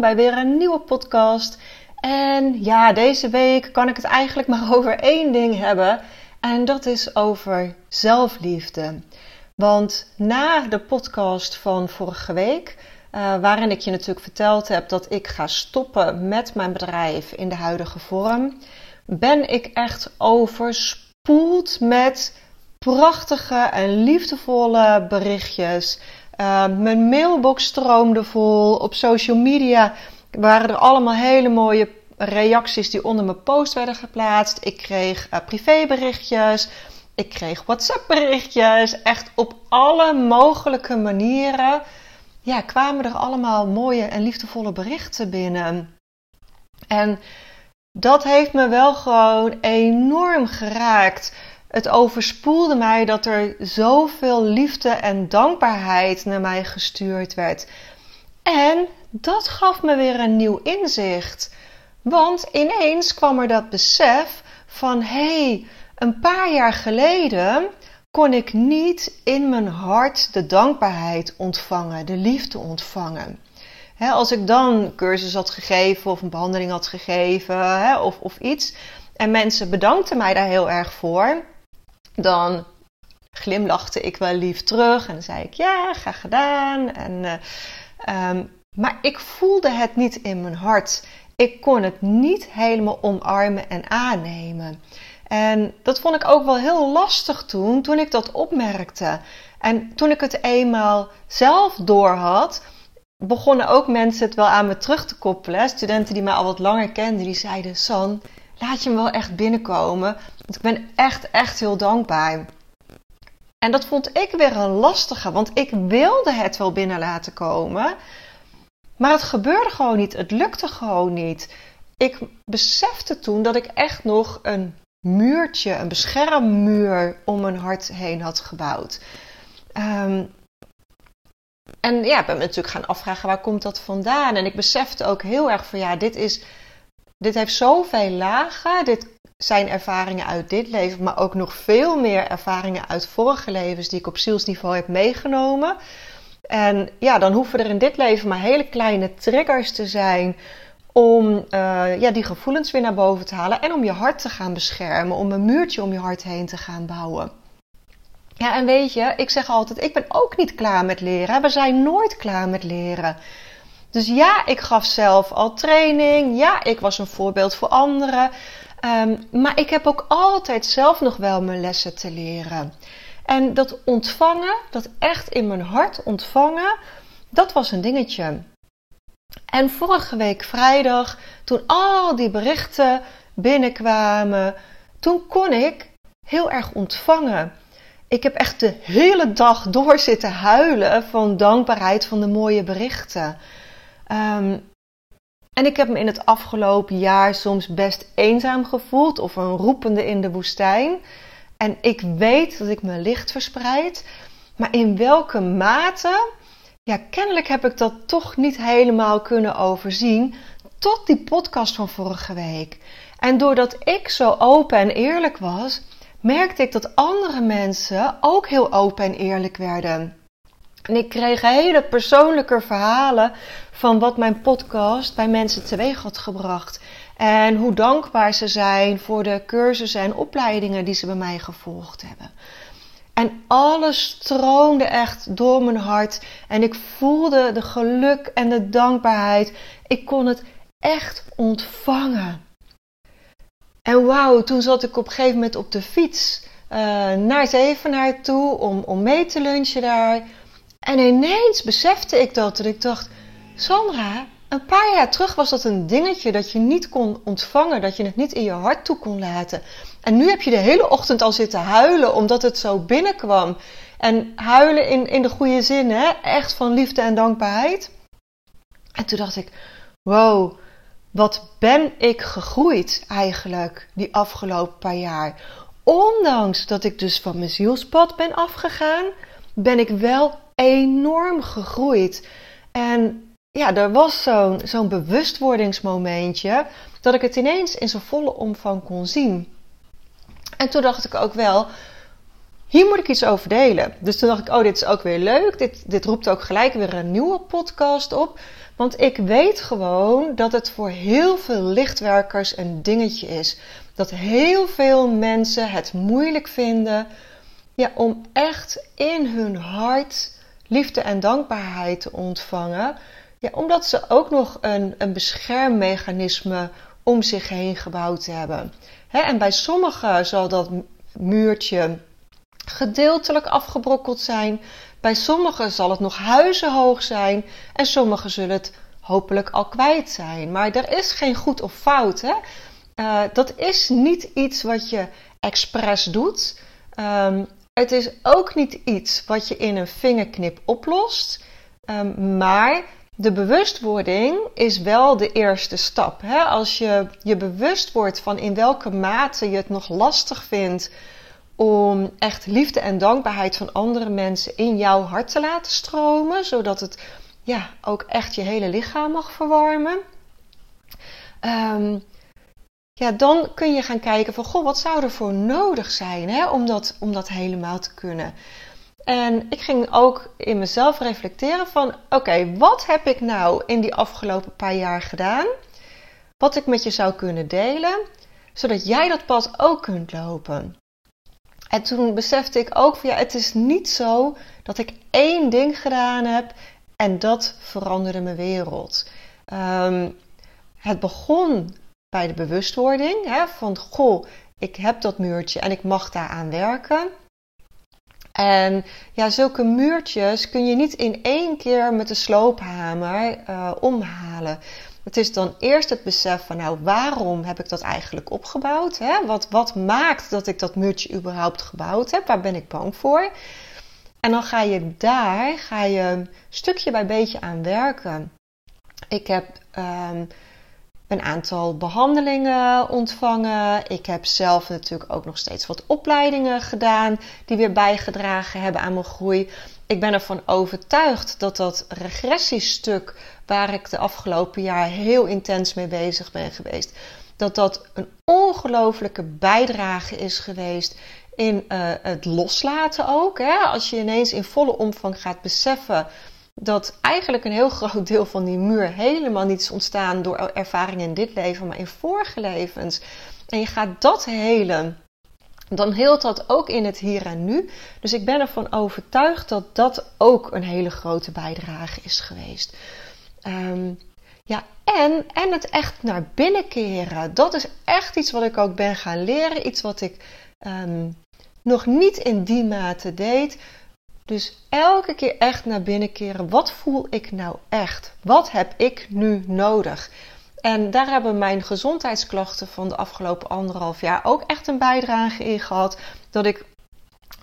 Bij weer een nieuwe podcast. En ja, deze week kan ik het eigenlijk maar over één ding hebben. En dat is over zelfliefde. Want na de podcast van vorige week, uh, waarin ik je natuurlijk verteld heb dat ik ga stoppen met mijn bedrijf in de huidige vorm, ben ik echt overspoeld met prachtige en liefdevolle berichtjes. Uh, mijn mailbox stroomde vol. Op social media waren er allemaal hele mooie reacties die onder mijn post werden geplaatst. Ik kreeg uh, privéberichtjes. Ik kreeg WhatsApp-berichtjes. Echt op alle mogelijke manieren ja, kwamen er allemaal mooie en liefdevolle berichten binnen. En dat heeft me wel gewoon enorm geraakt. Het overspoelde mij dat er zoveel liefde en dankbaarheid naar mij gestuurd werd. En dat gaf me weer een nieuw inzicht. Want ineens kwam er dat besef van hé, hey, een paar jaar geleden kon ik niet in mijn hart de dankbaarheid ontvangen, de liefde ontvangen. als ik dan cursus had gegeven of een behandeling had gegeven of, of iets en mensen bedankten mij daar heel erg voor, dan glimlachte ik wel lief terug en zei ik ja, graag gedaan. En, uh, um, maar ik voelde het niet in mijn hart. Ik kon het niet helemaal omarmen en aannemen. En dat vond ik ook wel heel lastig toen, toen ik dat opmerkte. En toen ik het eenmaal zelf doorhad, begonnen ook mensen het wel aan me terug te koppelen. Studenten die mij al wat langer kenden, die zeiden: San, laat je hem wel echt binnenkomen. Want ik ben echt, echt heel dankbaar. En dat vond ik weer een lastige, want ik wilde het wel binnen laten komen. Maar het gebeurde gewoon niet. Het lukte gewoon niet. Ik besefte toen dat ik echt nog een muurtje, een beschermmuur om mijn hart heen had gebouwd. Um, en ja, ik ben me natuurlijk gaan afvragen waar komt dat vandaan. En ik besefte ook heel erg van ja, dit is, dit heeft zoveel lagen. Dit zijn ervaringen uit dit leven, maar ook nog veel meer ervaringen uit vorige levens die ik op zielsniveau heb meegenomen. En ja, dan hoeven er in dit leven maar hele kleine triggers te zijn om uh, ja, die gevoelens weer naar boven te halen en om je hart te gaan beschermen, om een muurtje om je hart heen te gaan bouwen. Ja, en weet je, ik zeg altijd, ik ben ook niet klaar met leren. We zijn nooit klaar met leren. Dus ja, ik gaf zelf al training. Ja, ik was een voorbeeld voor anderen. Um, maar ik heb ook altijd zelf nog wel mijn lessen te leren. En dat ontvangen, dat echt in mijn hart ontvangen, dat was een dingetje. En vorige week vrijdag, toen al die berichten binnenkwamen, toen kon ik heel erg ontvangen. Ik heb echt de hele dag door zitten huilen van dankbaarheid van de mooie berichten. Um, en ik heb me in het afgelopen jaar soms best eenzaam gevoeld of een roepende in de woestijn. En ik weet dat ik mijn licht verspreid. Maar in welke mate? Ja, kennelijk heb ik dat toch niet helemaal kunnen overzien. Tot die podcast van vorige week. En doordat ik zo open en eerlijk was, merkte ik dat andere mensen ook heel open en eerlijk werden. En ik kreeg hele persoonlijke verhalen van wat mijn podcast bij mensen teweeg had gebracht. En hoe dankbaar ze zijn voor de cursussen en opleidingen die ze bij mij gevolgd hebben. En alles stroomde echt door mijn hart. En ik voelde de geluk en de dankbaarheid. Ik kon het echt ontvangen. En wauw, toen zat ik op een gegeven moment op de fiets uh, naar Zevenaar toe om, om mee te lunchen daar. En ineens besefte ik dat. Ik dacht, Sandra, een paar jaar terug was dat een dingetje dat je niet kon ontvangen, dat je het niet in je hart toe kon laten. En nu heb je de hele ochtend al zitten huilen omdat het zo binnenkwam. En huilen in, in de goede zin, hè? echt van liefde en dankbaarheid. En toen dacht ik, wow, wat ben ik gegroeid eigenlijk die afgelopen paar jaar. Ondanks dat ik dus van mijn zielspad ben afgegaan, ben ik wel enorm gegroeid. En ja, er was zo'n zo'n bewustwordingsmomentje dat ik het ineens in zijn volle omvang kon zien. En toen dacht ik ook wel, hier moet ik iets over delen. Dus toen dacht ik, oh, dit is ook weer leuk. Dit, dit roept ook gelijk weer een nieuwe podcast op. Want ik weet gewoon dat het voor heel veel lichtwerkers een dingetje is. Dat heel veel mensen het moeilijk vinden ja, om echt in hun hart liefde en dankbaarheid ontvangen. Ja, omdat ze ook nog een, een beschermmechanisme om zich heen gebouwd hebben. en bij sommigen zal dat muurtje gedeeltelijk afgebrokkeld zijn. Bij sommigen zal het nog huizenhoog zijn. En sommigen zullen het hopelijk al kwijt zijn. Maar er is geen goed of fout. Hè? Uh, dat is niet iets wat je expres doet. Um, het is ook niet iets wat je in een vingerknip oplost. Um, maar de bewustwording is wel de eerste stap. Als je je bewust wordt van in welke mate je het nog lastig vindt om echt liefde en dankbaarheid van andere mensen in jouw hart te laten stromen, zodat het ja, ook echt je hele lichaam mag verwarmen. Um, ja, dan kun je gaan kijken van, goh, wat zou er voor nodig zijn hè, om, dat, om dat helemaal te kunnen. En ik ging ook in mezelf reflecteren van, oké, wat heb ik nou in die afgelopen paar jaar gedaan, wat ik met je zou kunnen delen, zodat jij dat pad ook kunt lopen. En toen besefte ik ook van, ja, het is niet zo dat ik één ding gedaan heb en dat veranderde mijn wereld. Um, het begon bij de bewustwording hè, van goh, ik heb dat muurtje en ik mag daaraan werken. En ja, zulke muurtjes kun je niet in één keer met de sloophamer uh, omhalen. Het is dan eerst het besef van, nou, waarom heb ik dat eigenlijk opgebouwd? Hè? Wat, wat maakt dat ik dat muurtje überhaupt gebouwd heb? Waar ben ik bang voor? En dan ga je daar, ga je stukje bij beetje aan werken. Ik heb um, een aantal behandelingen ontvangen. Ik heb zelf natuurlijk ook nog steeds wat opleidingen gedaan die weer bijgedragen hebben aan mijn groei. Ik ben ervan overtuigd dat dat regressiestuk waar ik de afgelopen jaar heel intens mee bezig ben geweest, dat dat een ongelofelijke bijdrage is geweest in uh, het loslaten ook. Hè? Als je ineens in volle omvang gaat beseffen dat eigenlijk een heel groot deel van die muur helemaal niet is ontstaan door ervaringen in dit leven, maar in vorige levens. En je gaat dat helen, dan heelt dat ook in het hier en nu. Dus ik ben ervan overtuigd dat dat ook een hele grote bijdrage is geweest. Ehm, ja, en, en het echt naar binnen keren. Dat is echt iets wat ik ook ben gaan leren. Iets wat ik um, nog niet in die mate deed. Dus elke keer echt naar binnen keren. Wat voel ik nou echt? Wat heb ik nu nodig? En daar hebben mijn gezondheidsklachten van de afgelopen anderhalf jaar ook echt een bijdrage in gehad. Dat ik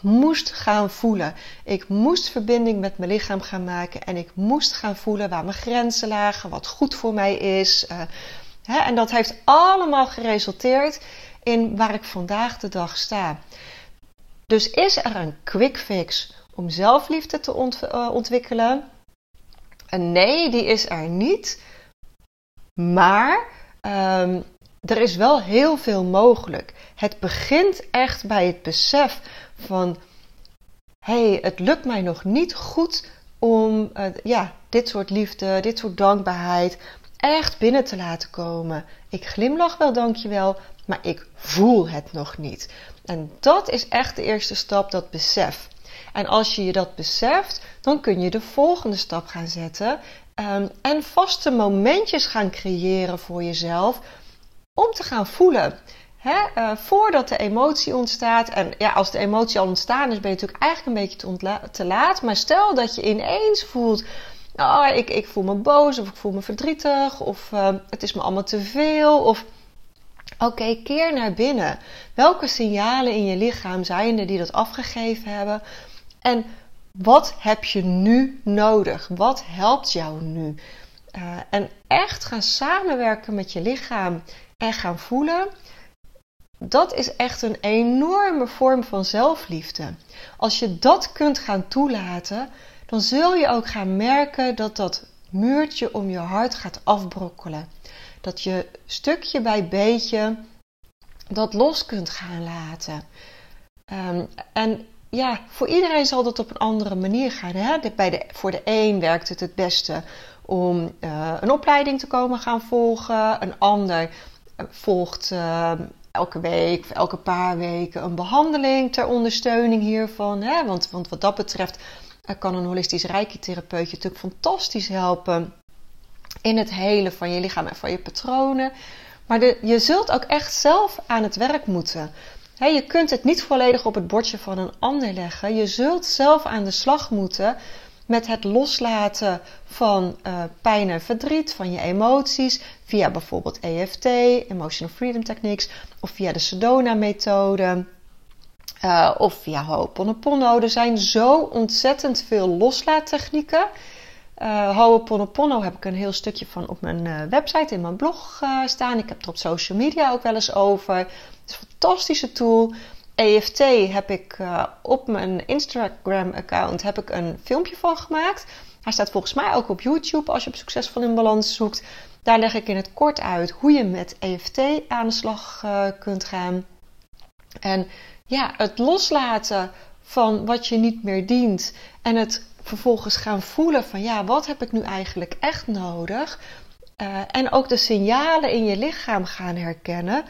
moest gaan voelen. Ik moest verbinding met mijn lichaam gaan maken. En ik moest gaan voelen waar mijn grenzen lagen, wat goed voor mij is. Hè, en dat heeft allemaal geresulteerd in waar ik vandaag de dag sta. Dus is er een quick fix om zelfliefde te eh, ontwikkelen? Een nee, die is er niet. Maar um, er is wel heel veel mogelijk. Het begint echt bij het besef van: hey, het lukt mij nog niet goed om uh, ja, dit soort liefde, dit soort dankbaarheid echt binnen te laten komen. Ik glimlach wel, dankjewel, maar ik voel het nog niet. En dat is echt de eerste stap, dat besef. En als je je dat beseft, dan kun je de volgende stap gaan zetten um, en vaste momentjes gaan creëren voor jezelf om te gaan voelen. uh, voordat de emotie ontstaat, en ja, als de emotie al ontstaan is, ben je natuurlijk eigenlijk een beetje te, te laat. Maar stel dat je ineens voelt: oh, ik, ik voel me boos, of ik voel me verdrietig, of uh, het is me allemaal te veel, of Oké, keer naar binnen. Welke signalen in je lichaam zijn er die dat afgegeven hebben? En wat heb je nu nodig? Wat helpt jou nu? Uh, en echt gaan samenwerken met je lichaam en gaan voelen. Dat is echt een enorme vorm van zelfliefde. Als je dat kunt gaan toelaten, dan zul je ook gaan merken dat dat muurtje om je hart gaat afbrokkelen. Dat je stukje bij beetje dat los kunt gaan laten. Um, en ja, voor iedereen zal dat op een andere manier gaan. Hè? Bij de, voor de een werkt het het beste om uh, een opleiding te komen gaan volgen. Een ander eh, volgt uh, elke week of elke paar weken een behandeling ter ondersteuning hiervan. Hè? Want, want wat dat betreft kan een holistisch reiki-therapeut je natuurlijk fantastisch helpen in het helen van je lichaam en van je patronen. Maar je zult ook echt zelf aan het werk moeten. Je kunt het niet volledig op het bordje van een ander leggen. Je zult zelf aan de slag moeten met het loslaten van uh, pijn en verdriet, van je emoties, via bijvoorbeeld EFT, Emotional Freedom Techniques, of via de Sedona-methode, uh, of via Ho'oponopono. Er zijn zo ontzettend veel loslaattechnieken. Uh, Ho'oponopono heb ik een heel stukje van op mijn website, in mijn blog staan. Ik heb er op social media ook wel eens over. Is een fantastische tool. EFT heb ik op mijn Instagram-account heb ik een filmpje van gemaakt. Hij staat volgens mij ook op YouTube als je op Succesvol in Balans zoekt. Daar leg ik in het kort uit hoe je met EFT aan de slag kunt gaan. En ja, het loslaten van wat je niet meer dient en het vervolgens gaan voelen van ja, wat heb ik nu eigenlijk echt nodig? Uh, en ook de signalen in je lichaam gaan herkennen.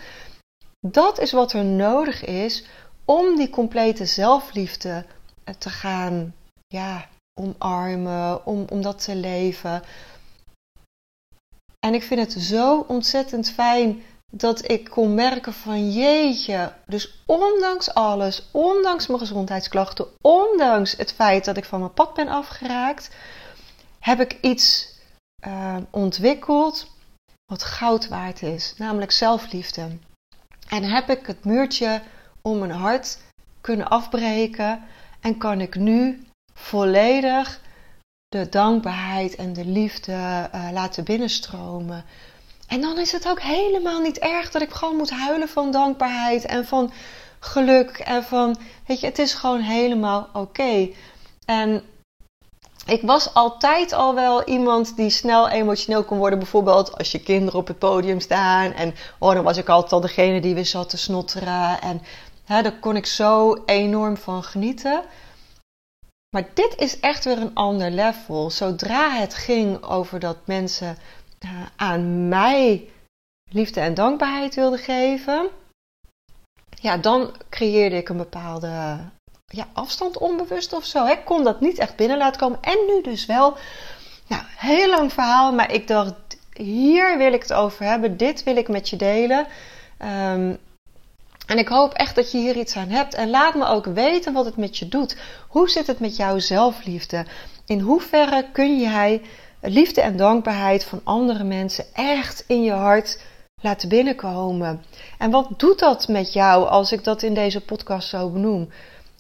Dat is wat er nodig is om die complete zelfliefde eh, te gaan ja, omarmen, om, om dat te leven. En ik vind het zo ontzettend fijn dat ik kon merken van jeetje, dus ondanks alles, ondanks mijn gezondheidsklachten, ondanks het feit dat ik van mijn pad ben afgeraakt, heb ik iets uh, ontwikkeld wat goud waard is, namelijk zelfliefde. En heb ik het muurtje om mijn hart kunnen afbreken en kan ik nu volledig de dankbaarheid en de liefde uh, laten binnenstromen. En dan is het ook helemaal niet erg dat ik gewoon moet huilen van dankbaarheid en van geluk en van, weet je, het is gewoon helemaal oké. En ik was altijd al wel iemand die snel emotioneel kon worden. Bijvoorbeeld als je kinderen op het podium staan. En oh, dan was ik altijd al degene die weer zat te snotteren. En hè, daar kon ik zo enorm van genieten. Maar dit is echt weer een ander level. Zodra het ging over dat mensen uh, aan mij liefde en dankbaarheid wilde geven, ja, dan creëerde ik een bepaalde ja, afstand onbewust of zo. Ik kon dat niet echt binnen laten komen. En nu dus wel. Nou, heel lang verhaal, maar ik dacht, hier wil ik het over hebben. Dit wil ik met je delen. Um, en ik hoop echt dat je hier iets aan hebt. En laat me ook weten wat het met je doet. Hoe zit het met jouw zelfliefde? In hoeverre kun jij liefde en dankbaarheid van andere mensen echt in je hart laten binnenkomen. En wat doet dat met jou als ik dat in deze podcast zo benoem?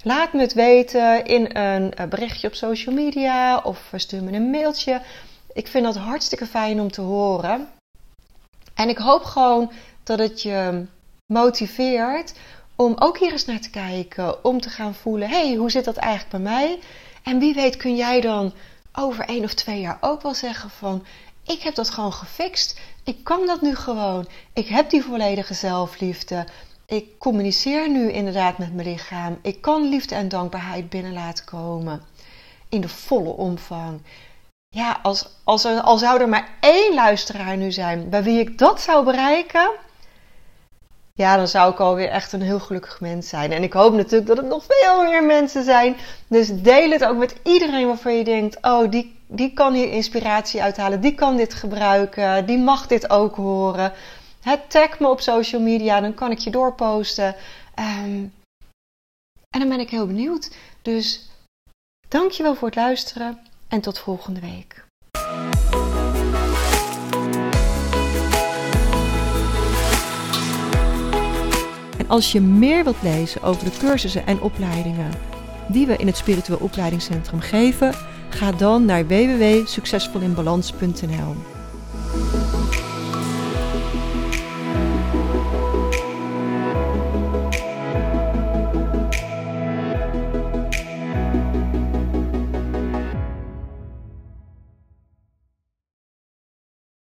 Laat me het weten in een berichtje op social media of stuur me een mailtje. Ik vind dat hartstikke fijn om te horen. En ik hoop gewoon dat het je motiveert om ook hier eens naar te kijken, om te gaan voelen: hey, hoe zit dat eigenlijk bij mij? En wie weet kun jij dan over één of twee jaar ook wel zeggen van ik heb dat gewoon gefixt. Ik kan dat nu gewoon. Ik heb die volledige zelfliefde. Ik communiceer nu inderdaad met mijn lichaam. Ik kan liefde en dankbaarheid binnen laten komen. In de volle omvang. Ja, als, als, er, al zou er maar één luisteraar nu zijn bij wie ik dat zou bereiken, ja, dan zou ik alweer echt een heel gelukkig mens zijn. En ik hoop natuurlijk dat het nog veel meer mensen zijn. Dus deel het ook met iedereen waarvan je denkt: oh, die, die kan hier inspiratie uithalen, die kan dit gebruiken, die mag dit ook horen. Het tag me op social media, dan kan ik je doorposten. Um, en dan ben ik heel benieuwd. Dus dankjewel voor het luisteren en tot volgende week. Als je meer wilt lezen over de cursussen en opleidingen die we in het Spiritueel Opleidingscentrum geven, ga dan naar www.succesvolinbalans.nl.